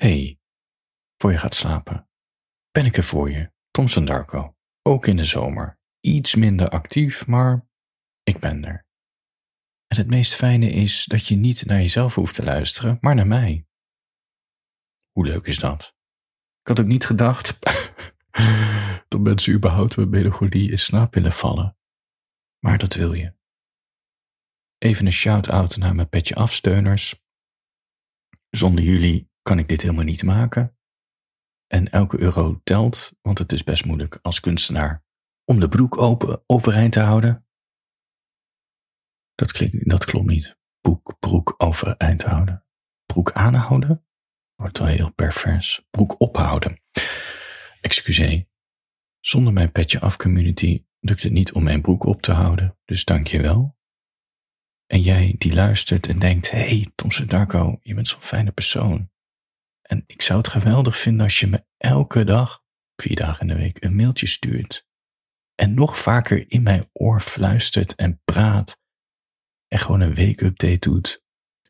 Hey, voor je gaat slapen, ben ik er voor je, Tom Darko. Ook in de zomer. Iets minder actief, maar ik ben er. En het meest fijne is dat je niet naar jezelf hoeft te luisteren, maar naar mij. Hoe leuk is dat? Ik had ook niet gedacht dat mensen überhaupt met melancholie in slaap willen vallen. Maar dat wil je. Even een shout-out naar mijn petje afsteuners. Zonder jullie kan ik dit helemaal niet maken. En elke euro telt, want het is best moeilijk als kunstenaar om de broek open overeind te houden. Dat, klinkt, dat klopt niet. Broek, broek overeind houden. Broek aanhouden? Wordt wel heel pervers. Broek ophouden. Excuseer. Zonder mijn petje af community lukt het niet om mijn broek op te houden, dus dank je wel. En jij die luistert en denkt, hey Tom Darko, je bent zo'n fijne persoon. En ik zou het geweldig vinden als je me elke dag, vier dagen in de week, een mailtje stuurt. En nog vaker in mijn oor fluistert en praat. En gewoon een week-update doet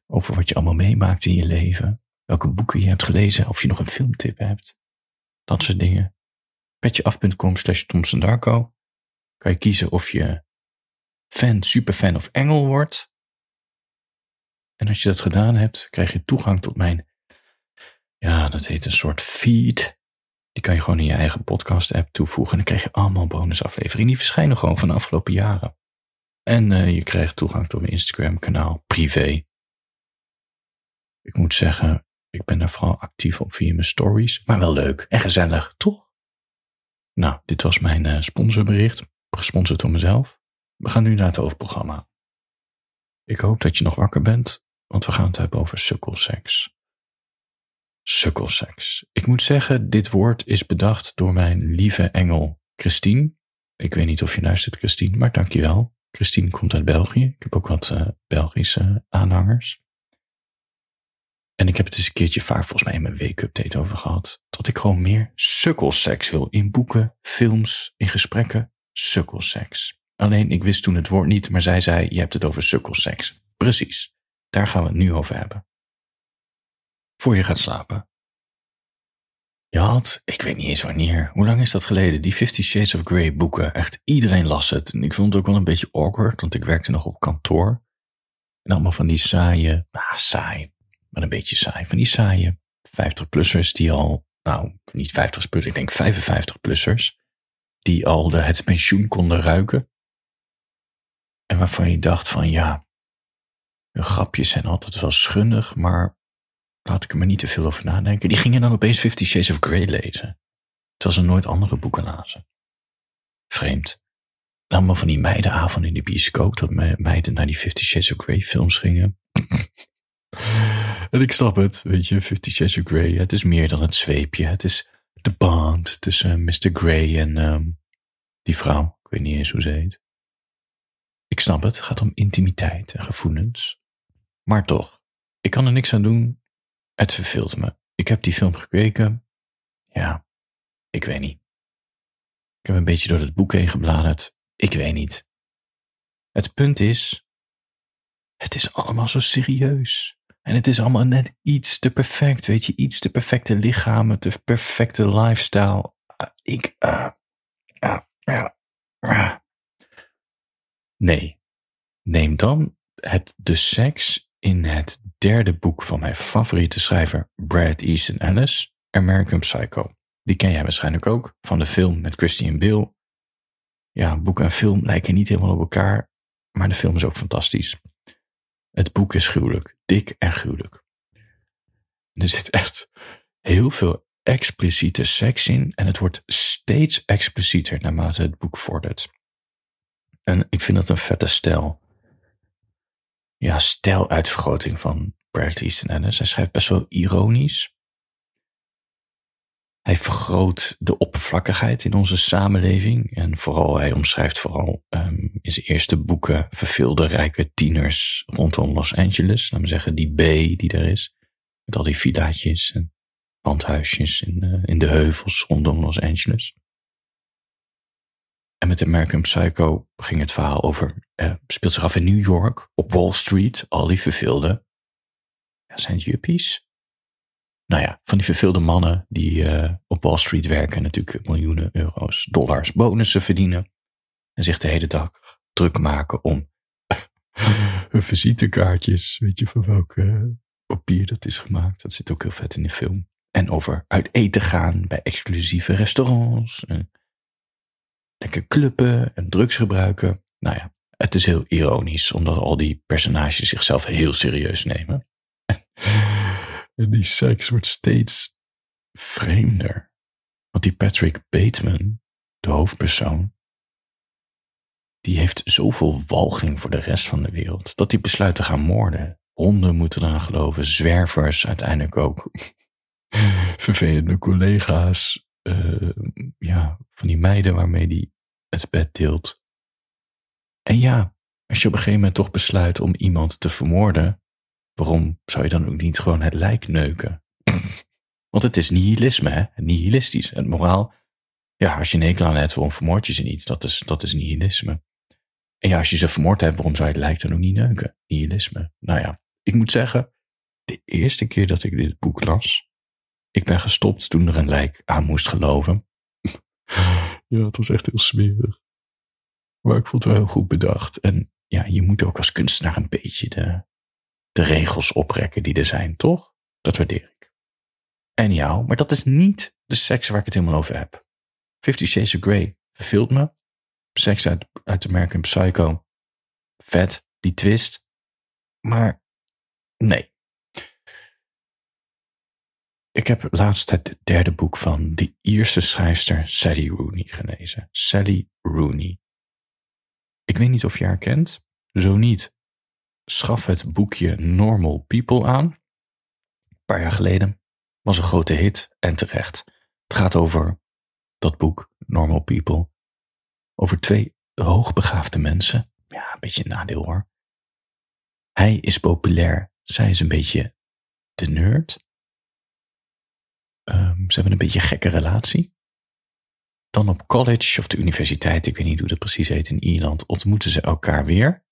over wat je allemaal meemaakt in je leven. Welke boeken je hebt gelezen, of je nog een filmtip hebt. Dat soort dingen. Petjeaf.com slash Darko. Kan je kiezen of je fan, superfan of engel wordt. En als je dat gedaan hebt, krijg je toegang tot mijn ja, dat heet een soort feed. Die kan je gewoon in je eigen podcast-app toevoegen. En dan krijg je allemaal bonusafleveringen. Die verschijnen gewoon van de afgelopen jaren. En uh, je krijgt toegang tot mijn Instagram-kanaal privé. Ik moet zeggen, ik ben daar vooral actief op via mijn stories. Maar wel leuk en gezellig, toch? Nou, dit was mijn uh, sponsorbericht. Gesponsord door mezelf. We gaan nu naar het hoofdprogramma. Ik hoop dat je nog wakker bent, want we gaan het hebben over sukkelseks. Sukkelseks. Ik moet zeggen, dit woord is bedacht door mijn lieve engel Christine. Ik weet niet of je luistert, Christine, maar dankjewel. Christine komt uit België. Ik heb ook wat uh, Belgische aanhangers. En ik heb het eens een keertje vaak volgens mij in mijn week-update over gehad. Dat ik gewoon meer sukkelseks wil. In boeken, films, in gesprekken. Sukkelseks. Alleen ik wist toen het woord niet, maar zij zei: Je hebt het over sukkelseks. Precies. Daar gaan we het nu over hebben voor je gaat slapen. Je had, ik weet niet eens wanneer, hoe lang is dat geleden, die Fifty Shades of Grey boeken. Echt iedereen las het. En ik vond het ook wel een beetje awkward, want ik werkte nog op kantoor. En allemaal van die saaie, ah saai, maar een beetje saai. Van die saaie 50-plussers die al, nou niet 50-plussers, ik denk 55-plussers. Die al de, het pensioen konden ruiken. En waarvan je dacht van ja, hun grapjes zijn altijd wel schunnig, maar laat ik er maar niet te veel over nadenken. Die gingen dan opeens Fifty Shades of Grey lezen. Terwijl ze nooit andere boeken lazen. Vreemd. Allemaal van die meidenavonden in de bioscoop, dat meiden naar die Fifty Shades of Grey films gingen. en ik snap het, weet je, Fifty Shades of Grey. Het is meer dan het zweepje. Het is de band tussen Mr. Grey en um, die vrouw. Ik weet niet eens hoe ze heet. Ik snap het, het gaat om intimiteit en gevoelens. Maar toch, ik kan er niks aan doen het verveelt me. Ik heb die film gekeken. Ja, ik weet niet. Ik heb een beetje door het boek heen gebladerd. Ik weet niet. Het punt is, het is allemaal zo serieus. En het is allemaal net iets te perfect, weet je, iets te perfecte lichamen, te perfecte lifestyle. Ik, uh, uh, Nee. Neem dan het, de seks in het derde boek van mijn favoriete schrijver Brad Easton Ellis, American Psycho. Die ken jij waarschijnlijk ook van de film met Christian Bale. Ja, boek en film lijken niet helemaal op elkaar, maar de film is ook fantastisch. Het boek is gruwelijk, dik en gruwelijk. Er zit echt heel veel expliciete seks in en het wordt steeds explicieter naarmate het boek vordert. En ik vind dat een vette stijl ja, stijluitvergroting van Bret Easton Ellis. Hij schrijft best wel ironisch. Hij vergroot de oppervlakkigheid in onze samenleving. En vooral, hij omschrijft vooral um, in zijn eerste boeken verveelde rijke tieners rondom Los Angeles. Laten we zeggen, die B die er is. Met al die villaatjes en landhuisjes in, uh, in de heuvels rondom Los Angeles. En met American Psycho ging het verhaal over, eh, speelt zich af in New York, op Wall Street, al die verveelde, ja, zijn juppies. nou ja, van die verveelde mannen die uh, op Wall Street werken, natuurlijk miljoenen euro's, dollars, bonussen verdienen. En zich de hele dag druk maken om hun visitekaartjes, weet je van welk papier dat is gemaakt. Dat zit ook heel vet in de film. En over uit eten gaan bij exclusieve restaurants. Lekker clubben en drugs gebruiken. Nou ja, het is heel ironisch, omdat al die personages zichzelf heel serieus nemen. en die seks wordt steeds vreemder. Want die Patrick Bateman, de hoofdpersoon, die heeft zoveel walging voor de rest van de wereld, dat hij besluit te gaan moorden. Honden moeten eraan geloven, zwervers uiteindelijk ook. Vervelende collega's, uh, ja, van die meiden waarmee hij het bed deelt. En ja, als je op een gegeven moment toch besluit om iemand te vermoorden, waarom zou je dan ook niet gewoon het lijk neuken? Want het is nihilisme, hè? Nihilistisch. Het moraal, ja, als je een aan hebt, waarom vermoord je ze niet? Dat is, dat is nihilisme. En ja, als je ze vermoord hebt, waarom zou je het lijk dan ook niet neuken? Nihilisme. Nou ja, ik moet zeggen, de eerste keer dat ik dit boek las, ik ben gestopt toen er een lijk aan moest geloven. ja, het was echt heel smerig. Maar ik vond het wel heel goed bedacht. En ja, je moet ook als kunstenaar een beetje de, de regels oprekken die er zijn, toch? Dat waardeer ik. En jou, maar dat is niet de seks waar ik het helemaal over heb. Fifty Shades of Grey verveelt me. Seks uit, uit American Psycho. Vet, die twist. Maar nee. Ik heb laatst het derde boek van de Ierse schrijfster Sally Rooney gelezen. Sally Rooney. Ik weet niet of je haar kent. Zo niet, schaf het boekje Normal People aan. Een paar jaar geleden was een grote hit en terecht. Het gaat over dat boek Normal People. Over twee hoogbegaafde mensen. Ja, een beetje een nadeel hoor. Hij is populair, zij is een beetje de nerd. Um, ze hebben een beetje een gekke relatie. Dan op college of de universiteit, ik weet niet hoe dat precies heet in Ierland, ontmoeten ze elkaar weer.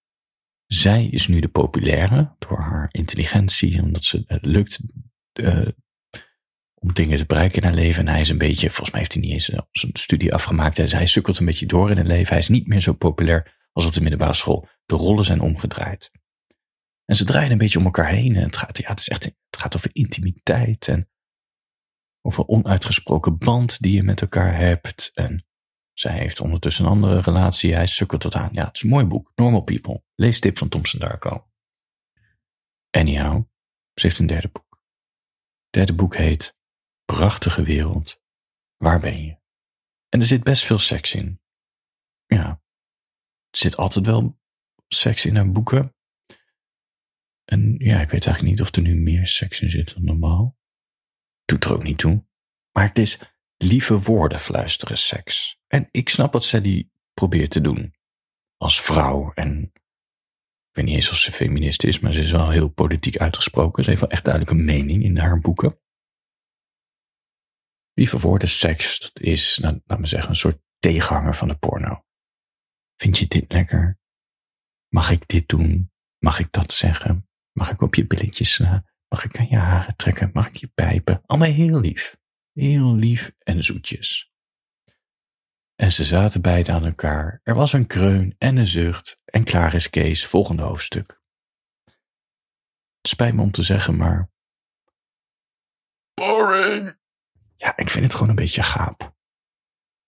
Zij is nu de populaire door haar intelligentie, omdat ze het lukt uh, om dingen te bereiken in haar leven. En hij is een beetje, volgens mij heeft hij niet eens zijn studie afgemaakt. Hij sukkelt een beetje door in het leven. Hij is niet meer zo populair als op de middelbare school. De rollen zijn omgedraaid. En ze draaien een beetje om elkaar heen. En het gaat, ja, het, is echt, het gaat over intimiteit en over onuitgesproken band die je met elkaar hebt. En zij heeft ondertussen een andere relatie. Hij sukkelt tot aan. Ja, het is een mooi boek. Normal People. Lees tip van Thompson Darko. Anyhow, ze heeft een derde boek. Het derde boek heet Prachtige Wereld. Waar ben je? En er zit best veel seks in. Ja, er zit altijd wel seks in haar boeken. En ja, ik weet eigenlijk niet of er nu meer seks in zit dan normaal. Doet er ook niet toe. Maar het is lieve woorden fluisteren seks. En ik snap wat Sally probeert te doen. Als vrouw en ik weet niet eens of ze feminist is, maar ze is wel heel politiek uitgesproken. Ze heeft wel echt duidelijk een mening in haar boeken. Lieve woorden seks, dat is, nou, laat me zeggen, een soort tegenhanger van de porno. Vind je dit lekker? Mag ik dit doen? Mag ik dat zeggen? Mag ik op je billetjes slaan? Mag ik aan je haren trekken? Mag ik je pijpen? Allemaal heel lief. Heel lief en zoetjes. En ze zaten beiden aan elkaar. Er was een kreun en een zucht. En klaar is Kees, volgende hoofdstuk. Het spijt me om te zeggen, maar. Boring! Ja, ik vind het gewoon een beetje gaap.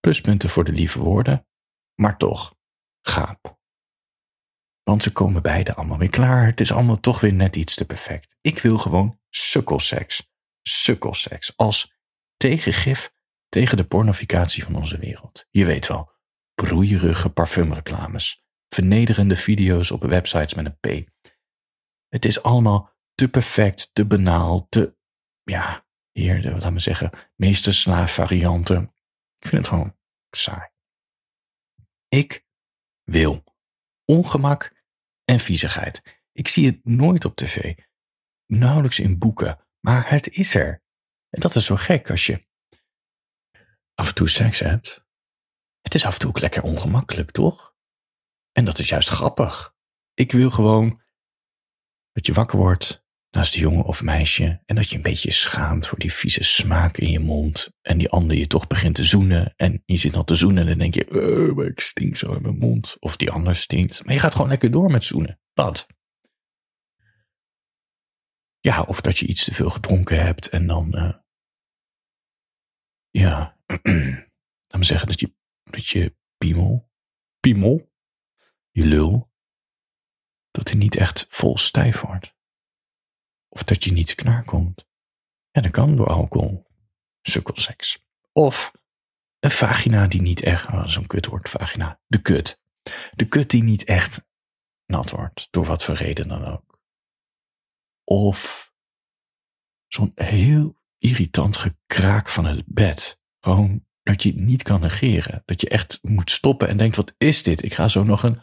Pluspunten voor de lieve woorden, maar toch gaap. Want ze komen beide allemaal weer klaar. Het is allemaal toch weer net iets te perfect. Ik wil gewoon sukkelseks. Sukkelseks. Als tegengif tegen de pornificatie van onze wereld. Je weet wel, broeierige parfumreclames, vernederende video's op websites met een P. Het is allemaal te perfect, te banaal, te, ja, hier, laat me zeggen, meesterslaaf varianten. Ik vind het gewoon saai. Ik wil ongemak en viezigheid. Ik zie het nooit op tv, nauwelijks in boeken, maar het is er. En dat is zo gek als je af en toe seks hebt. Het is af en toe ook lekker ongemakkelijk, toch? En dat is juist grappig. Ik wil gewoon dat je wakker wordt naast de jongen of meisje en dat je een beetje schaamt voor die vieze smaak in je mond en die ander je toch begint te zoenen en je zit al te zoenen en dan denk je, oh, maar ik stink zo in mijn mond of die ander stinkt. Maar je gaat gewoon lekker door met zoenen. Dat. Ja, of dat je iets te veel gedronken hebt en dan, uh, ja, laat me zeggen dat je, dat je piemel, piemel, je lul, dat hij niet echt vol stijf wordt. Of dat je niet klaarkomt. En dat kan door alcohol. Sukkelseks. Of een vagina die niet echt, oh, zo'n kutwoord, vagina, de kut. De kut die niet echt nat wordt, door wat voor reden dan ook. Of zo'n heel irritant gekraak van het bed. Gewoon dat je niet kan negeren. Dat je echt moet stoppen en denkt, wat is dit? Ik ga zo nog een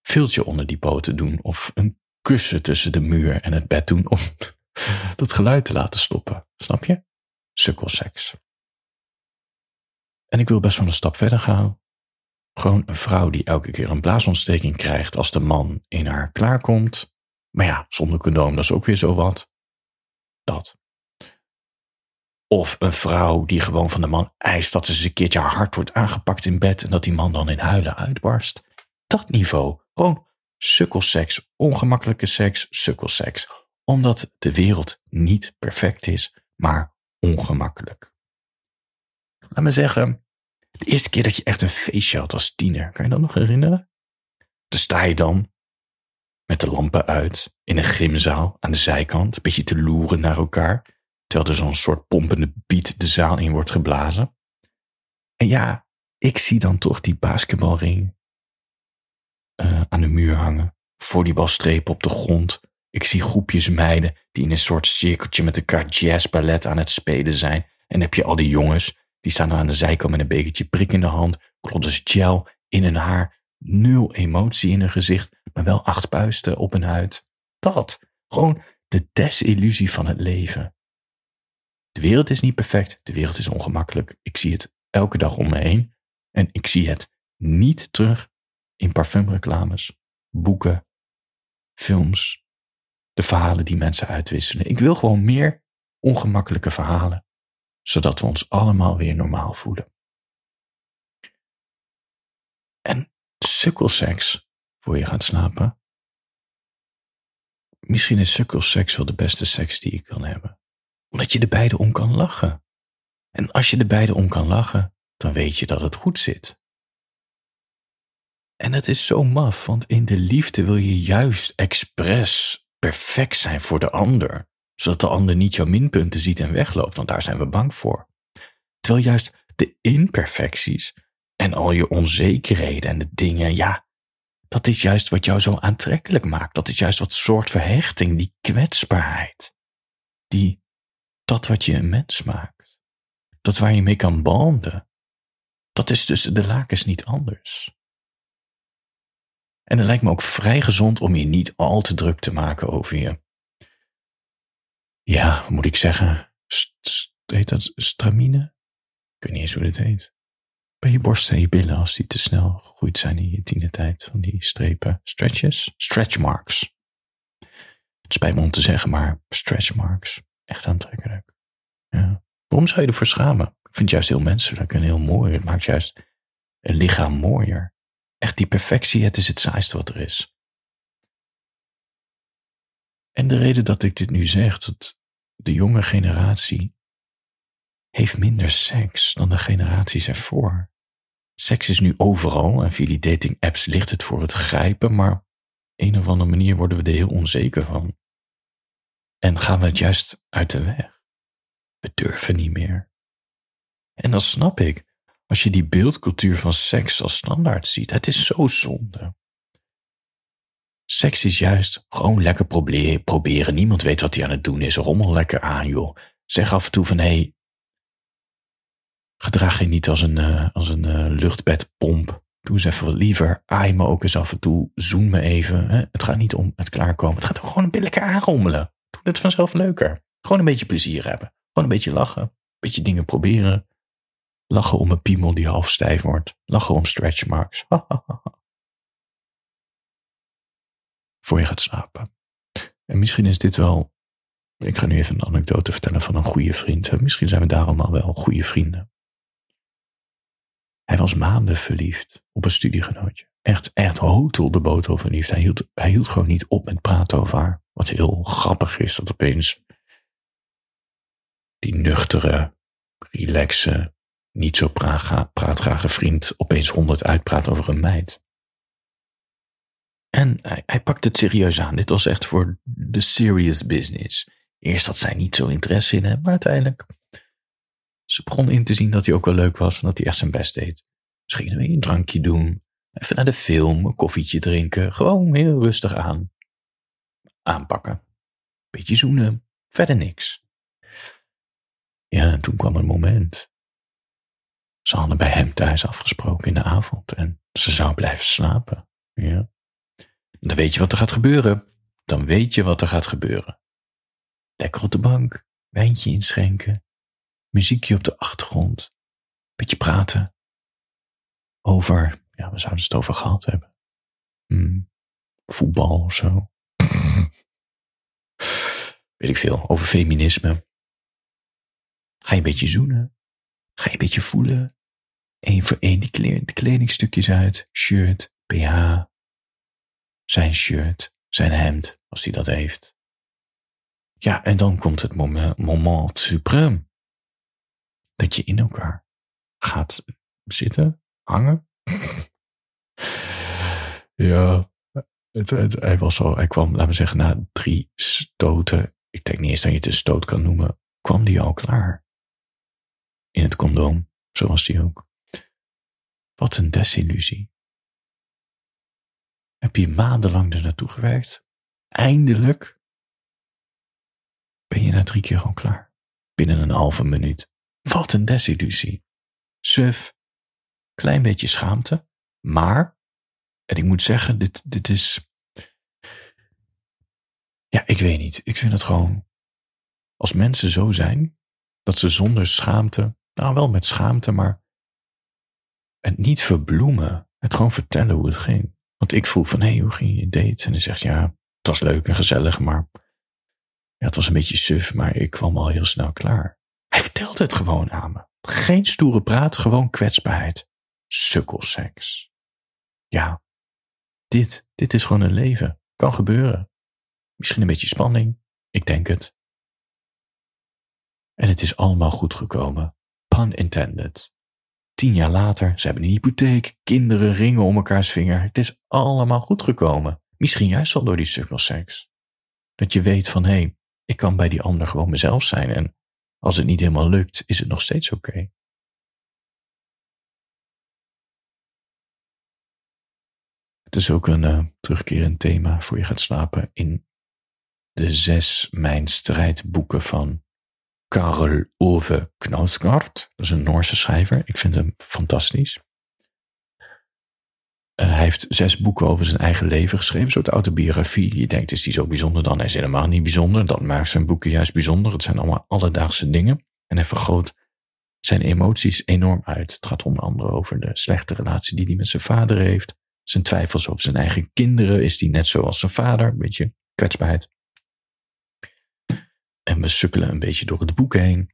filtje onder die poten doen. Of een kussen tussen de muur en het bed doen om dat geluid te laten stoppen. Snap je? Sukkelseks. En ik wil best wel een stap verder gaan. Gewoon een vrouw die elke keer een blaasontsteking krijgt als de man in haar klaarkomt. Maar ja, zonder condoom, dat is ook weer zo wat. Dat. Of een vrouw die gewoon van de man eist dat ze eens een keertje hard wordt aangepakt in bed en dat die man dan in huilen uitbarst. Dat niveau. Gewoon sukkelseks, ongemakkelijke seks, sukkelseks. Omdat de wereld niet perfect is, maar ongemakkelijk. Laat me zeggen, de eerste keer dat je echt een feestje had als tiener, kan je dat nog herinneren? Dan sta je dan met de lampen uit in een gymzaal aan de zijkant, een beetje te loeren naar elkaar, terwijl er zo'n soort pompende beat de zaal in wordt geblazen. En ja, ik zie dan toch die basketbalring uh, aan de muur hangen. Volleybalstrepen op de grond. Ik zie groepjes meiden die in een soort cirkeltje met elkaar jazzballet aan het spelen zijn. En heb je al die jongens, die staan aan de zijkant met een bekertje prik in de hand, klodders gel in hun haar, nul emotie in hun gezicht, maar wel acht puisten op hun huid. Dat, gewoon de desillusie van het leven. De wereld is niet perfect, de wereld is ongemakkelijk. Ik zie het elke dag om me heen en ik zie het niet terug in parfumreclames, boeken, films, de verhalen die mensen uitwisselen. Ik wil gewoon meer ongemakkelijke verhalen, zodat we ons allemaal weer normaal voelen. En sukkelseks voor je gaat slapen. Misschien is sukkelseks wel de beste seks die je kan hebben, omdat je de beide om kan lachen. En als je de beide om kan lachen, dan weet je dat het goed zit. En het is zo maf, want in de liefde wil je juist expres perfect zijn voor de ander, zodat de ander niet jouw minpunten ziet en wegloopt, want daar zijn we bang voor. Terwijl juist de imperfecties en al je onzekerheden en de dingen, ja, dat is juist wat jou zo aantrekkelijk maakt. Dat is juist wat soort verhechting, die kwetsbaarheid. Die, dat wat je een mens maakt. Dat waar je mee kan banden. Dat is tussen de lakens niet anders. En het lijkt me ook vrij gezond om je niet al te druk te maken over je. Ja, moet ik zeggen? Heet dat stramine? Ik weet niet eens hoe dit heet. Bij je borst en je billen als die te snel gegroeid zijn in je tienertijd. Van die strepen. Stretches? Stretch marks. Het spijt me om te zeggen, maar stretch marks. Echt aantrekkelijk. Ja. Waarom zou je ervoor schamen? Ik vind het juist heel menselijk en heel mooi. Het maakt juist een lichaam mooier. Echt die perfectie, het is het saaiste wat er is. En de reden dat ik dit nu zeg, dat de jonge generatie heeft minder seks dan de generaties ervoor. Seks is nu overal en via die dating apps ligt het voor het grijpen, maar op een of andere manier worden we er heel onzeker van. En gaan we het juist uit de weg. We durven niet meer. En dat snap ik. Als je die beeldcultuur van seks als standaard ziet, het is zo zonde. Seks is juist gewoon lekker proberen. Niemand weet wat hij aan het doen is. Rommel lekker aan, joh. Zeg af en toe van, hé, hey, gedraag je niet als een, uh, als een uh, luchtbedpomp. Doe eens even liever. Aai me ook eens af en toe. Zoen me even. Hè? Het gaat niet om het klaarkomen. Het gaat ook gewoon een beetje lekker aanrommelen. Doe het vanzelf leuker. Gewoon een beetje plezier hebben. Gewoon een beetje lachen. Een beetje dingen proberen. Lachen om een piemel die half stijf wordt. Lachen om stretch marks. Voor je gaat slapen. En misschien is dit wel Ik ga nu even een anekdote vertellen van een goede vriend. Misschien zijn we daarom al wel goede vrienden. Hij was maanden verliefd op een studiegenootje. Echt, echt hotel de botel verliefd. Hij hield, hij hield gewoon niet op met praten over haar. Wat heel grappig is, dat opeens die nuchtere, relaxe, niet zo praatgrage vriend opeens honderd uitpraat over een meid. En hij, hij pakte het serieus aan. Dit was echt voor de serious business. Eerst had zij niet zo interesse in hem, maar uiteindelijk. Ze begon in te zien dat hij ook wel leuk was en dat hij echt zijn best deed. Ze weer een drankje doen, even naar de film, een koffietje drinken, gewoon heel rustig aan. Aanpakken. Beetje zoenen, verder niks. Ja, en toen kwam een moment. Ze hadden bij hem thuis afgesproken in de avond en ze zou blijven slapen. Ja. Dan weet je wat er gaat gebeuren. Dan weet je wat er gaat gebeuren. Lekker op de bank, wijntje inschenken, muziekje op de achtergrond, beetje praten over, ja, we zouden het over gehad hebben. Hmm, voetbal of zo. Weet ik veel, over feminisme. Ga je een beetje zoenen. Ga je een beetje voelen. Eén voor één die kledingstukjes uit. Shirt, BH. Zijn shirt, zijn hemd, als hij dat heeft. Ja, en dan komt het moment, moment suprême. Dat je in elkaar gaat zitten, hangen. ja, het, hij was al, hij kwam, laten we zeggen, na drie stoten. Ik denk niet eens dat je het een stoot kan noemen. Kwam die al klaar. In het condoom, zo was die ook. Wat een desillusie. Heb je maandenlang er naartoe gewerkt? Eindelijk ben je na drie keer al klaar. Binnen een halve minuut. Wat een desillusie. Suf. Klein beetje schaamte. Maar, en ik moet zeggen, dit, dit is. Ja, ik weet niet. Ik vind het gewoon. Als mensen zo zijn, dat ze zonder schaamte, nou wel met schaamte, maar het niet verbloemen. Het gewoon vertellen hoe het ging. Want ik vroeg van, hé, hey, hoe ging je date? En hij zegt, ja, het was leuk en gezellig, maar ja, het was een beetje suf, maar ik kwam al heel snel klaar. Hij vertelde het gewoon aan me. Geen stoere praat, gewoon kwetsbaarheid. Sukkelseks. Ja, dit, dit is gewoon een leven. Kan gebeuren. Misschien een beetje spanning. Ik denk het. En het is allemaal goed gekomen. Pun intended. Tien jaar later, ze hebben een hypotheek, kinderen, ringen om elkaars vinger. Het is allemaal goed gekomen. Misschien juist wel door die sukkelseks. Dat je weet van, hé, hey, ik kan bij die ander gewoon mezelf zijn en als het niet helemaal lukt, is het nog steeds oké. Het is ook een uh, terugkerend thema voor je gaat slapen in de zes Mijn strijdboeken van Karel Ove Knausgaard. Dat is een Noorse schrijver. Ik vind hem fantastisch. Uh, hij heeft zes boeken over zijn eigen leven geschreven, een soort autobiografie. Je denkt, is die zo bijzonder dan? Hij is helemaal niet bijzonder. Dat maakt zijn boeken juist bijzonder. Het zijn allemaal alledaagse dingen. En hij vergroot zijn emoties enorm uit. Het gaat onder andere over de slechte relatie die hij met zijn vader heeft. Zijn twijfels over zijn eigen kinderen. Is die net zoals zijn vader? Een beetje kwetsbaarheid. En we sukkelen een beetje door het boek heen.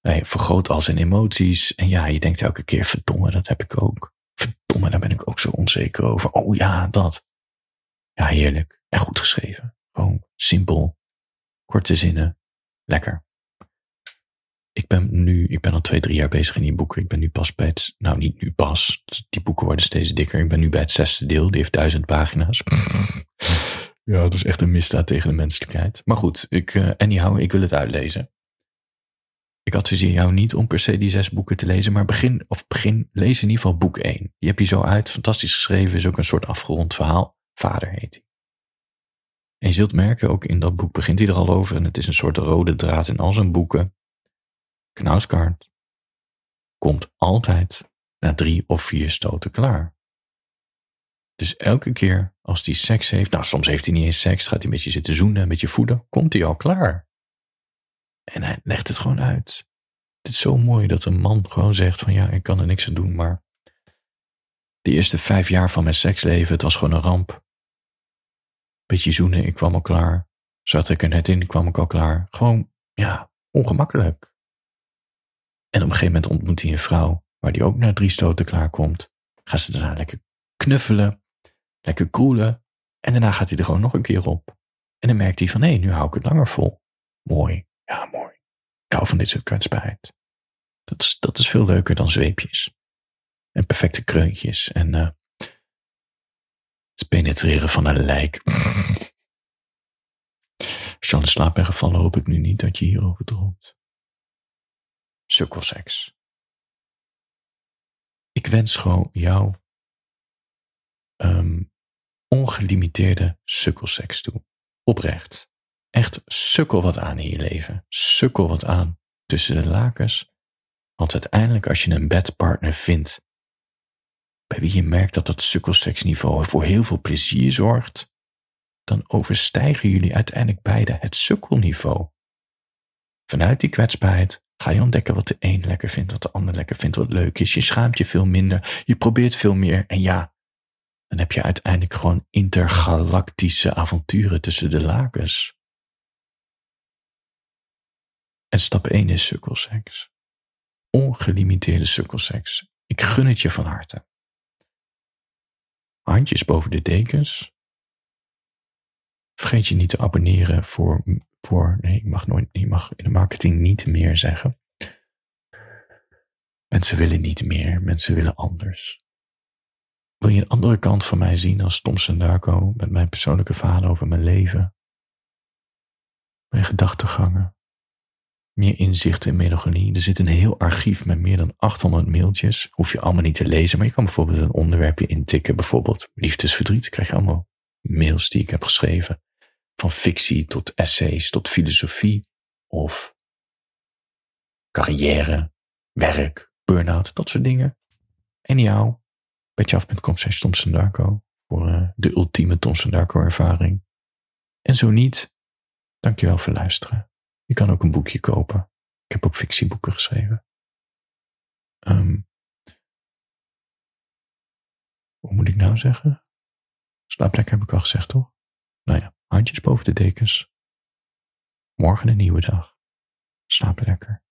Hij vergroot al zijn emoties. En ja, je denkt elke keer, verdomme, dat heb ik ook. Verdomme, daar ben ik ook zo onzeker over. Oh ja, dat. Ja, heerlijk. En goed geschreven. Gewoon simpel. Korte zinnen. Lekker. Ik ben nu, ik ben al twee, drie jaar bezig in die boeken. Ik ben nu pas bij het, nou niet nu pas. Die boeken worden steeds dikker. Ik ben nu bij het zesde deel. Die heeft duizend pagina's. Ja, dat is echt een misdaad tegen de menselijkheid. Maar goed, ik, uh, anyhow, ik wil het uitlezen. Ik adviseer jou niet om per se die zes boeken te lezen, maar begin, of begin, lees in ieder geval boek 1. Je hebt je zo uit, fantastisch geschreven, is ook een soort afgerond verhaal. Vader heet hij. En je zult merken, ook in dat boek begint hij er al over, en het is een soort rode draad in al zijn boeken. Knauskaart komt altijd na drie of vier stoten klaar. Dus elke keer als hij seks heeft, nou soms heeft hij niet eens seks, gaat hij een beetje zitten zoenen, een beetje voeden, komt hij al klaar. En hij legt het gewoon uit. Het is zo mooi dat een man gewoon zegt van ja, ik kan er niks aan doen, maar de eerste vijf jaar van mijn seksleven, het was gewoon een ramp. Beetje zoenen, ik kwam al klaar. Zat ik er net in, kwam ik al klaar. Gewoon, ja, ongemakkelijk. En op een gegeven moment ontmoet hij een vrouw, waar die ook na drie stoten klaar komt. Gaan ze daarna lekker knuffelen, lekker koelen. En daarna gaat hij er gewoon nog een keer op. En dan merkt hij van, hé, nu hou ik het langer vol. Mooi, ja, mooi. Ik hou van dit soort kwetsbaarheid. Dat is, dat is veel leuker dan zweepjes. En perfecte kreuntjes. En uh, het penetreren van een lijk. Als je al in slaap bent gevallen, hoop ik nu niet dat je hierover droomt. Sukkelseks. Ik wens gewoon jou um, ongelimiteerde sukkelseks toe. Oprecht. Echt sukkel wat aan in je leven. Sukkel wat aan tussen de lakens. Want uiteindelijk als je een bedpartner vindt, bij wie je merkt dat dat sukkelseksniveau voor heel veel plezier zorgt, dan overstijgen jullie uiteindelijk beide het sukkelniveau. Vanuit die kwetsbaarheid ga je ontdekken wat de een lekker vindt, wat de ander lekker vindt, wat leuk is. Je schaamt je veel minder, je probeert veel meer en ja, dan heb je uiteindelijk gewoon intergalactische avonturen tussen de lakens. En stap 1 is sukkelseks. Ongelimiteerde sukkelseks. Ik gun het je van harte. Handjes boven de dekens. Vergeet je niet te abonneren voor, voor nee, ik mag, nooit, ik mag in de marketing niet meer zeggen. Mensen willen niet meer, mensen willen anders. Wil je een andere kant van mij zien als Tom Darko met mijn persoonlijke verhalen over mijn leven? Mijn gedachtegangen, meer inzicht in melancholie. Er zit een heel archief met meer dan 800 mailtjes. Hoef je allemaal niet te lezen, maar je kan bijvoorbeeld een onderwerpje intikken. Bijvoorbeeld liefdesverdriet. Krijg je allemaal mails die ik heb geschreven. Van fictie tot essays tot filosofie. Of carrière, werk, burn-out, dat soort dingen. En jou, petjeaf.com slash Thomson Darko. Voor uh, de ultieme Thomson Darko ervaring. En zo niet, dankjewel voor luisteren. Je kan ook een boekje kopen. Ik heb ook fictieboeken geschreven. Hoe moet ik nou zeggen? Slaap lekker heb ik al gezegd, toch? Nou ja, handjes boven de dekens. Morgen een nieuwe dag. Slaap lekker.